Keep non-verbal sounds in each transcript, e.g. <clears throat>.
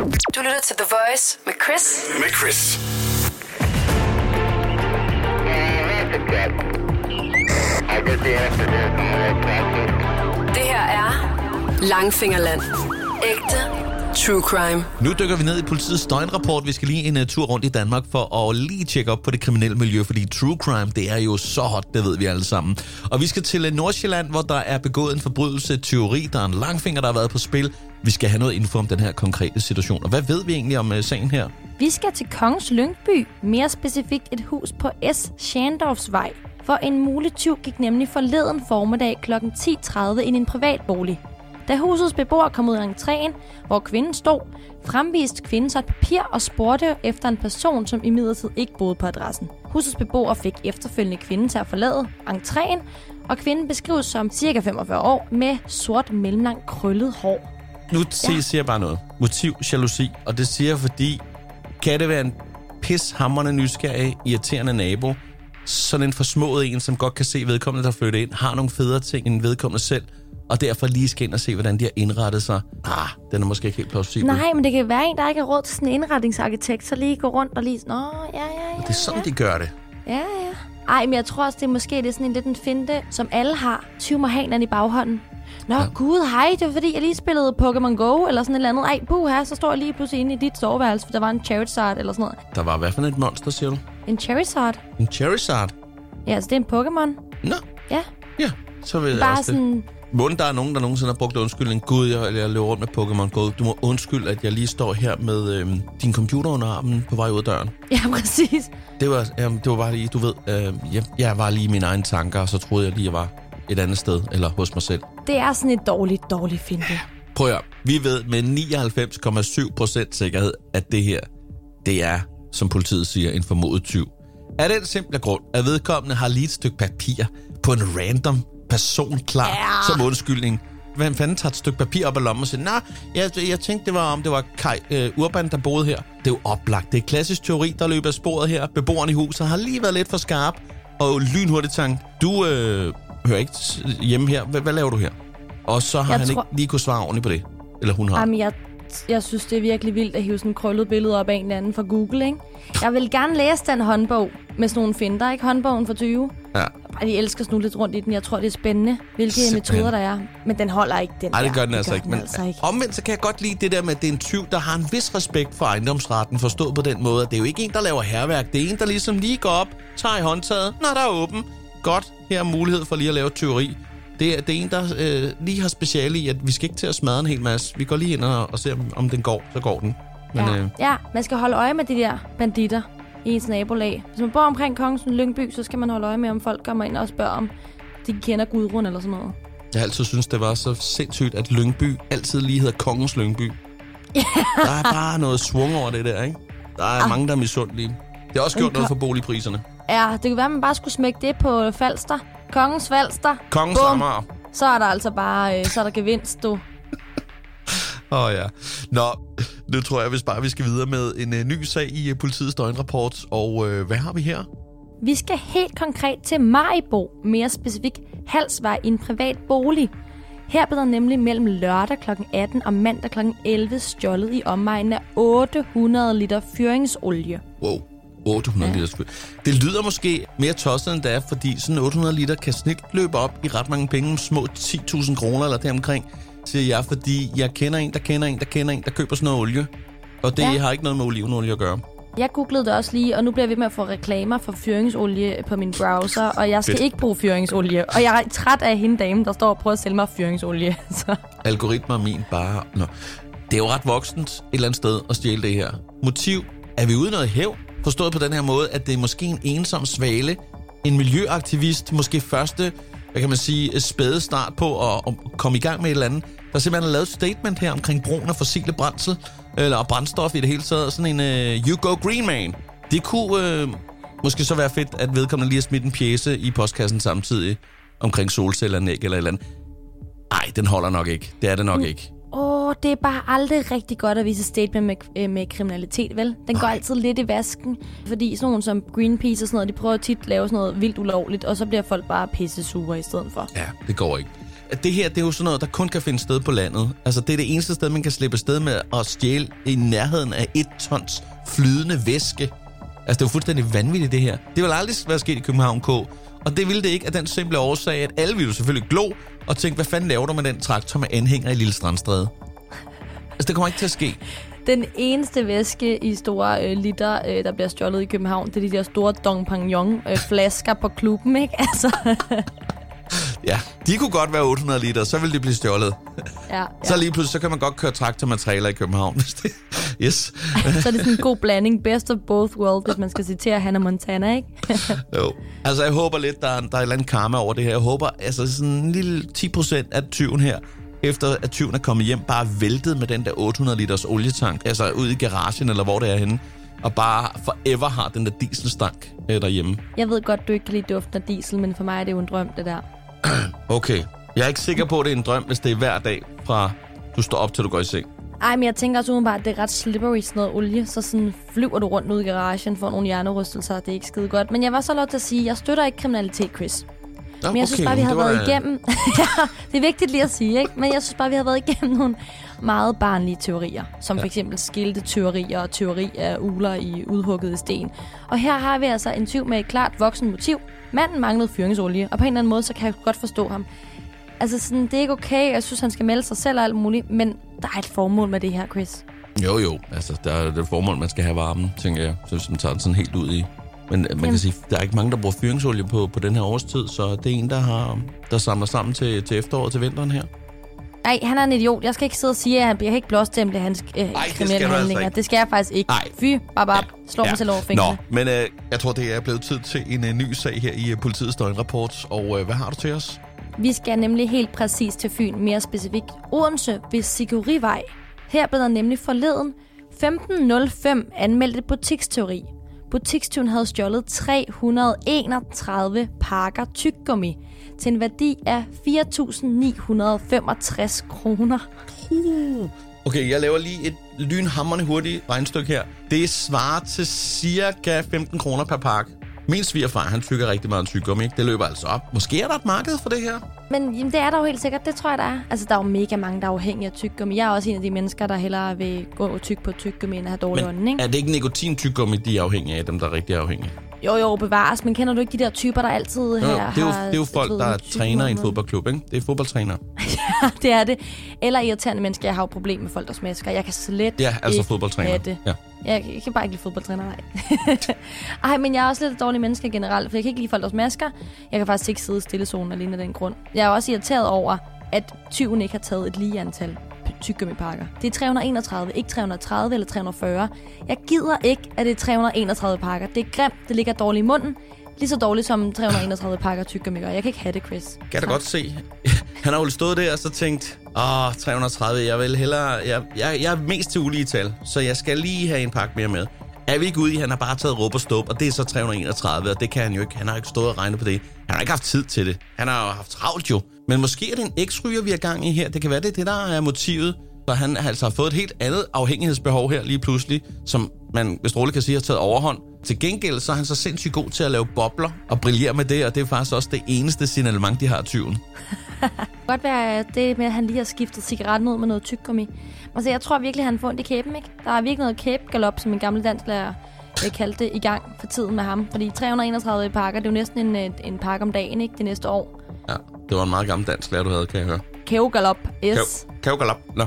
Du lytter til The Voice med Chris. Med Chris. Det her er Langfingerland. Ægte true crime. Nu dykker vi ned i politiets døgnrapport. Vi skal lige en uh, tur rundt i Danmark for at lige tjekke op på det kriminelle miljø, fordi true crime, det er jo så hot, det ved vi alle sammen. Og vi skal til uh, Nordsjælland, hvor der er begået en forbrydelse, teori, der er en langfinger, der har været på spil. Vi skal have noget info om den her konkrete situation. Og hvad ved vi egentlig om uh, sagen her? Vi skal til Kongens Lyngby, mere specifikt et hus på S. Schandorfsvej. For en mulig tyv gik nemlig forleden formiddag kl. 10.30 ind i en privat bolig. Da husets beboer kom ud af entréen, hvor kvinden stod, fremviste kvinden så et papir og spurgte efter en person, som imidlertid ikke boede på adressen. Husets beboer fik efterfølgende kvinden til at forlade entréen, og kvinden beskrives som ca. 45 år med sort mellemlang krøllet hår. Nu ja. siger jeg bare noget. Motiv, jalousi. Og det siger fordi kan det være en pishammerende nysgerrig, irriterende nabo, sådan en forsmået en, som godt kan se vedkommende, der flytter ind, har nogle federe ting end vedkommende selv, og derfor lige skal ind og se, hvordan de har indrettet sig. Ah, den er måske ikke helt plausibel. Nej, men det kan være en, der ikke har råd til sådan en indretningsarkitekt, så lige gå rundt og lige... Nå, ja, ja, ja. Det er sådan, de gør det. Ja, ja. Ej, men jeg tror også, det er måske det er sådan en lidt en finte, som alle har. 20 må have en i baghonden. Nå, ja. gud, hej, det var fordi, jeg lige spillede Pokémon Go, eller sådan et eller andet. Ej, buh, så står jeg lige pludselig inde i dit soveværelse, for der var en Charizard, eller sådan noget. Der var hvad for et monster, siger du? En Charizard? En Charizard? Ja, altså det er en Pokémon. Nå. Ja. Ja, så ved jeg Bare også sådan... det. Måden, der er nogen, der nogensinde har brugt undskyldning. Gud, jeg, jeg løber rundt med Pokémon Go. Du må undskylde, at jeg lige står her med øhm, din computer under armen på vej ud af døren. Ja, præcis. Det var, jamen, det var bare lige, du ved, øh, jeg, jeg var lige i mine egne tanker, og så troede jeg lige, jeg var et andet sted, eller hos mig selv. Det er sådan et dårligt, dårligt finte. Prøv at høre. Vi ved med 99,7% sikkerhed, at det her, det er, som politiet siger, en formodet tyv. Af den simple grund, at vedkommende har lige et stykke papir på en random person klar Ja. som undskyldning. Hvem fanden tager et stykke papir op af lommen og siger, nej, jeg, jeg tænkte, det var om det var Kai øh, Urban, der boede her. Det er jo oplagt. Det er klassisk teori, der løber af sporet her. Beboeren i huset har lige været lidt for skarp og lynhurtigt tænkt, du øh, hører ikke hjemme her. Hvad, hvad laver du her? Og så har Jeg han tror- ikke lige kunne svare ordentligt på det. Eller hun har. Jamen, jeg, jeg synes, det er virkelig vildt at hive sådan krøllet billede op af en eller anden fra Google, ikke? Jeg vil gerne læse den håndbog med sådan nogle finder, ikke? Håndbogen for 20. Ja. Ej, de elsker snulle lidt rundt i den. Jeg tror, det er spændende, hvilke Simpelthen. metoder der er. Men den holder ikke, den Nej, det der. gør den altså ikke. Den Men altså ikke. omvendt så kan jeg godt lide det der med, at det er en tyv, der har en vis respekt for ejendomsretten, forstået på den måde, at det er jo ikke en, der laver herværk. Det er en, der ligesom lige går op, tager i håndtaget, når der er åben. Godt, her er mulighed for lige at lave tyveri. Det er, det er en, der øh, lige har speciale i, at vi skal ikke til at smadre en hel masse. Vi går lige ind og, og ser, om, den går. Så går den. Men, Ja. øh, ja, man skal holde øje med de der banditter i ens nabolag. Hvis man bor omkring Kongens Lyngby, så skal man holde øje med, om folk kommer ind og spørger, om de kender Gudrun eller sådan noget. jeg har altid synes det var så sindssygt, at Lyngby altid lige hedder Kongens Lyngby. Der er bare noget svung over det der, ikke? Der er mange, der er misundelige. Det har også gjort noget for boligpriserne. Ja, det kan være, at man bare skulle smække det på Falster. Kongens Falster. Kongens Bum. Amager. Så er der altså bare, øh, så er der gevinst, du. <laughs> Åh oh, ja. Nå, nu tror jeg, hvis bare vi skal videre med en uh, ny sag i uh, politiets døgnrapport. Og uh, hvad har vi her? Vi skal helt konkret til Maribo, mere specifikt Halsvej i en privat bolig. Her blev der nemlig mellem lørdag kl. 18 og mandag kl. 11 stjålet i omegnen af 800 liter fyringsolie. Wow, 800 ja. liter. Det lyder måske mere tosset end det er, fordi sådan 800 liter kan snit løbe op i ret mange penge, små 10.000 kroner eller deromkring, siger jeg, fordi jeg kender en, der kender en, der kender en, der køber sådan noget olie. Og det ja. Har ikke noget med olivenolie at gøre. Jeg googlede det også lige, og nu bliver jeg ved med at få reklamer for fyringsolie på min browser, og jeg skal Fedt. ikke bruge fyringsolie. Og jeg er træt af hende dame, der står og prøver at sælge mig fyringsolie. <laughs> Så Algoritmer er min bare... Nå. Det er jo ret voksent et eller andet sted at stjæle det her. Motiv. Er vi ude noget hæv? Forstået på den her måde, at det er måske en ensom svale, en miljøaktivist, måske første, hvad kan man sige, spæde start på at, at komme i gang med et eller andet, der simpelthen har lavet et statement her omkring brugen af fossile brændsel, eller brændstof i det hele taget. Sådan en uh, You Go Green Man. Det kunne uh, måske så være fedt, at vedkommende lige har smidt en pjæse i postkassen samtidig omkring solcelleranlæg eller et eller andet. Ej, den holder nok ikke. Det er det nok ikke. Åh, det er bare aldrig rigtig godt at vise statement med, øh, med kriminalitet, vel? Den går altid lidt i vasken, fordi sådan nogle som Greenpeace og sådan noget, de prøver tit at lave sådan noget vildt ulovligt, og så bliver folk bare pisse sure i stedet for. Ja, det går ikke. det her, det er jo sådan noget, der kun kan finde sted på landet. Altså, det er det eneste sted, man kan slippe sted med at stjæle i nærheden af et tons flydende væske. Altså, det er jo fuldstændig vanvittigt, det her. Det vil aldrig være sket i København K. Og det ville det ikke af den simple årsag, at alle ville selvfølgelig glo og tænke, hvad fanden laver du med den traktor med anhænger i Lille Strandstræde? Altså, det kommer ikke til at ske. Den eneste væske i store øh, liter, øh, der bliver stjålet i København, det er de der store Dong Pangyon øh, flasker på klubben, ikke? <laughs> Altså, Ja, de kunne godt være 800 liter, så ville de blive stjålet. ja, ja. Så lige pludselig, så kan man godt køre traktor med trailer i København. hvis det- yes. så er det sådan en god blanding. Best of both worlds, hvis man skal citere Hannah Montana, ikke? <laughs> Jo. Altså, jeg håber lidt, der er, der er et eller andet karma over det her. Jeg håber, altså sådan en lille 10% af tyven her, efter at tyven er kommet hjem, bare væltet med den der 800 liters olietank, altså ud i garagen, eller hvor det er henne, og bare forever har den der dieselstank øh, derhjemme. Jeg ved godt, du ikke kan lide duften af diesel, men for mig er det jo en drøm, det der. <clears throat> Okay. Jeg er ikke sikker på, at det er en drøm, hvis det er hver dag fra du står op, til du går i seng. Ej, men jeg tænker også udenbart, at det er ret slippery sådan noget olie, så sådan flyver du rundt ud i garagen, får nogle hjernerystelser, det er ikke skide godt. Men jeg var så lov til at sige, at jeg støtter ikke kriminalitet, Chris. Nå, Men jeg synes bare, vi har været igennem... <laughs> ja, det er vigtigt lige at sige, ikke? Men jeg synes bare, vi har været igennem nogle meget barnlige teorier. Som Ja. for eksempel skilte teorier og teori af uler i udhugget sten. Og her har vi altså en tyv med et klart voksen motiv. Manden manglede fyringsolie, og på en eller anden måde, så kan jeg godt forstå ham. Altså, sådan, det er ikke okay. Jeg synes, han skal melde sig selv og alt muligt. Men der er et formål med det her, Chris. Jo, jo. Altså, der er det formål, man skal have varmen, tænker jeg. Så hvis man tager den sådan helt ud i. Men øh, man kan sige, der er ikke mange, der bruger fyringsolie på, på den her årstid, så det er en, der, har, der samler sammen til, til efteråret, til vinteren her. Nej, han er en idiot. Jeg skal ikke sidde og sige, at han bliver ikke blåstemple hans øh, det skal kriminelle altså handlinger. ikke. Det skal jeg faktisk ikke. Nej. Fy, bab, bab. Slår ja. mig selv over fingrene. Nå, men øh, jeg tror, det er blevet tid til en øh, ny sag her i øh, politiets døgnrapport. Og øh, hvad har du til os? Vi skal nemlig helt præcis til Fyn, mere specifikt Odense ved Sigurivej. Her blev der nemlig forleden 15.05 anmeldt et butiksteori. Butikstyven havde stjålet 331 pakker tyggegummi til en værdi af 4.965 kroner. Okay, jeg laver lige et lynhammerende hurtigt regnstykke her. Det svarer til cirka 15 kroner per pakke. Min svigerfar, han tykker rigtig meget tyggegummi, ikke? Det løber altså op. Måske er der et marked for det her? Men jamen, det er der jo helt sikkert, det tror jeg, der er. Altså, der er jo mega mange, der er afhængige af tyggegummi. Jeg er også en af de mennesker, der hellere vil gå og tykke på tyggegummi, end at have dårlig ånden, ikke? er det ikke nikotin-tyggegummi, de er afhængige af, dem der er rigtig afhængige? Jo, jo, bevares, men kender du ikke de der typer, der altid Jo, her det, er jo, har... det er jo folk, ved, der tyggegummi træner i en fodboldklub, ikke? Det er fodboldtræner. <laughs> det er det. Eller irriterende mennesker. Jeg har jo problemer med folk, der smasker. Jeg kan slet Ja, altså ikke fodboldtræner. det. Ja. Jeg, jeg kan bare ikke lide fodboldtræner, nej. <laughs> Ej, men jeg er også lidt et dårlig menneske generelt, for jeg kan ikke lide folk, der smasker. Jeg kan faktisk ikke sidde i stillezonen alene af den grund. Jeg er også irriteret over, at tyven ikke har taget et lige antal tyggegummipakker. Det er 331, ikke 330 eller 340. Jeg gider ikke, at det er 331 pakker. Det er grimt, det ligger dårligt i munden. Lige så dårligt som 331 pakker tyggegummi gør. Jeg kan ikke have det, Chris. Kan da Tak. godt se. <laughs> Han har jo stået der og så tænkt, åh, 330, jeg vil hellere... Jeg, jeg, jeg er mest til ulige tal, så jeg skal lige have en pakke mere med. Er vi ikke ude i, han har bare taget råb og stop, og det er så 331, og det kan han jo ikke. Han har ikke stået og regnet på det. Han har ikke haft tid til det. Han har jo haft travlt jo. Men måske er det en eksryger, vi er gang i her. Det kan være, det er det, der er motivet. Så han altså har fået et helt andet afhængighedsbehov her lige pludselig, som man, hvis roligt kan sige, har taget overhånd. Til gengæld så er han så sindssygt god til at lave bobler og brillere med det, og det er faktisk også det eneste signalement, de har tyven. <laughs> godt være at det med, at han lige har skiftet cigaretten ud med noget tyggegummi. Altså, jeg tror virkelig, han får ondt i kæben, ikke? Der er virkelig noget kæbegalop, som en gammel dansklærer øh, kaldte det, i gang for tiden med ham. Fordi 331 pakker, det er jo næsten en, øh, en pakke om dagen, ikke? Det næste år. Ja, det var en meget gammel dansk lærer, du havde, kan jeg høre. Kævegalop, yes. Kav- Kavgalop. Nå.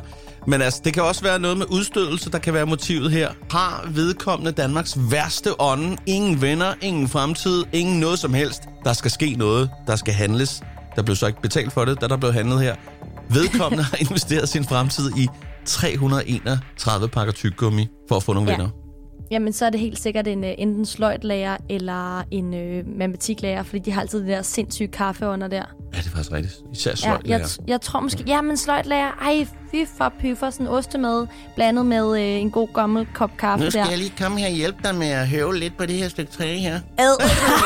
Men altså, det kan også være noget med udstødelse, der kan være motivet her. Har vedkommende Danmarks værste ånde? Ingen venner, ingen fremtid, ingen noget som helst. Der skal ske noget, der skal handles. Der blev så ikke betalt for det, da der blev handlet her. Vedkommende har <laughs> investeret sin fremtid i 331 pakker tyggegummi for at få nogle Ja. venner. Jamen, så er det helt sikkert en, uh, enten sløjtlærer eller en uh, matematiklærer, fordi de har altid det der sindssyge kaffeånder der. Ja, det er faktisk rigtigt. Især Ja, sløjt jeg, jeg tror måske... Ja, men sløjtlærer... Ej, fy for pyffer. Sådan ostemad blandet med uh, en god gammel kop kaffe der. lige komme her og hjælpe dig med at høve lidt på det her stykke træ her. Ad.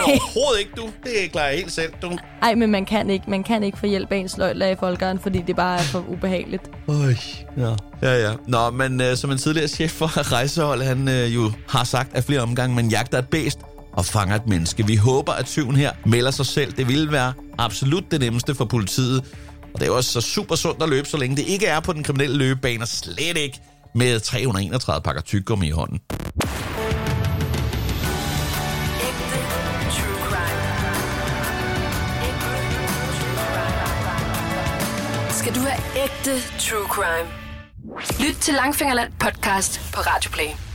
Overhovedet ikke, du. Det klarer jeg helt selv, du. Ej, men man kan ikke, man kan ikke få hjælp af en sløjtlærer i folkeren, fordi det bare er for ubehageligt. Øj, ja. Ja, ja. Nå, men øh, som en tidligere chef for rejsehold, han øh, jo har sagt af flere omgange, man jagter et bæst og fanger et menneske. Vi håber, at tyven her melder sig selv. Det ville være absolut det nemmeste for politiet det er jo også så super sundt at løbe, så længe det ikke er på den kriminelle løbebane, og slet ikke med 331 pakker tyggegummi i hånden. Skal du have ægte true crime? Lyt til Langfingerland podcast på Radioplay.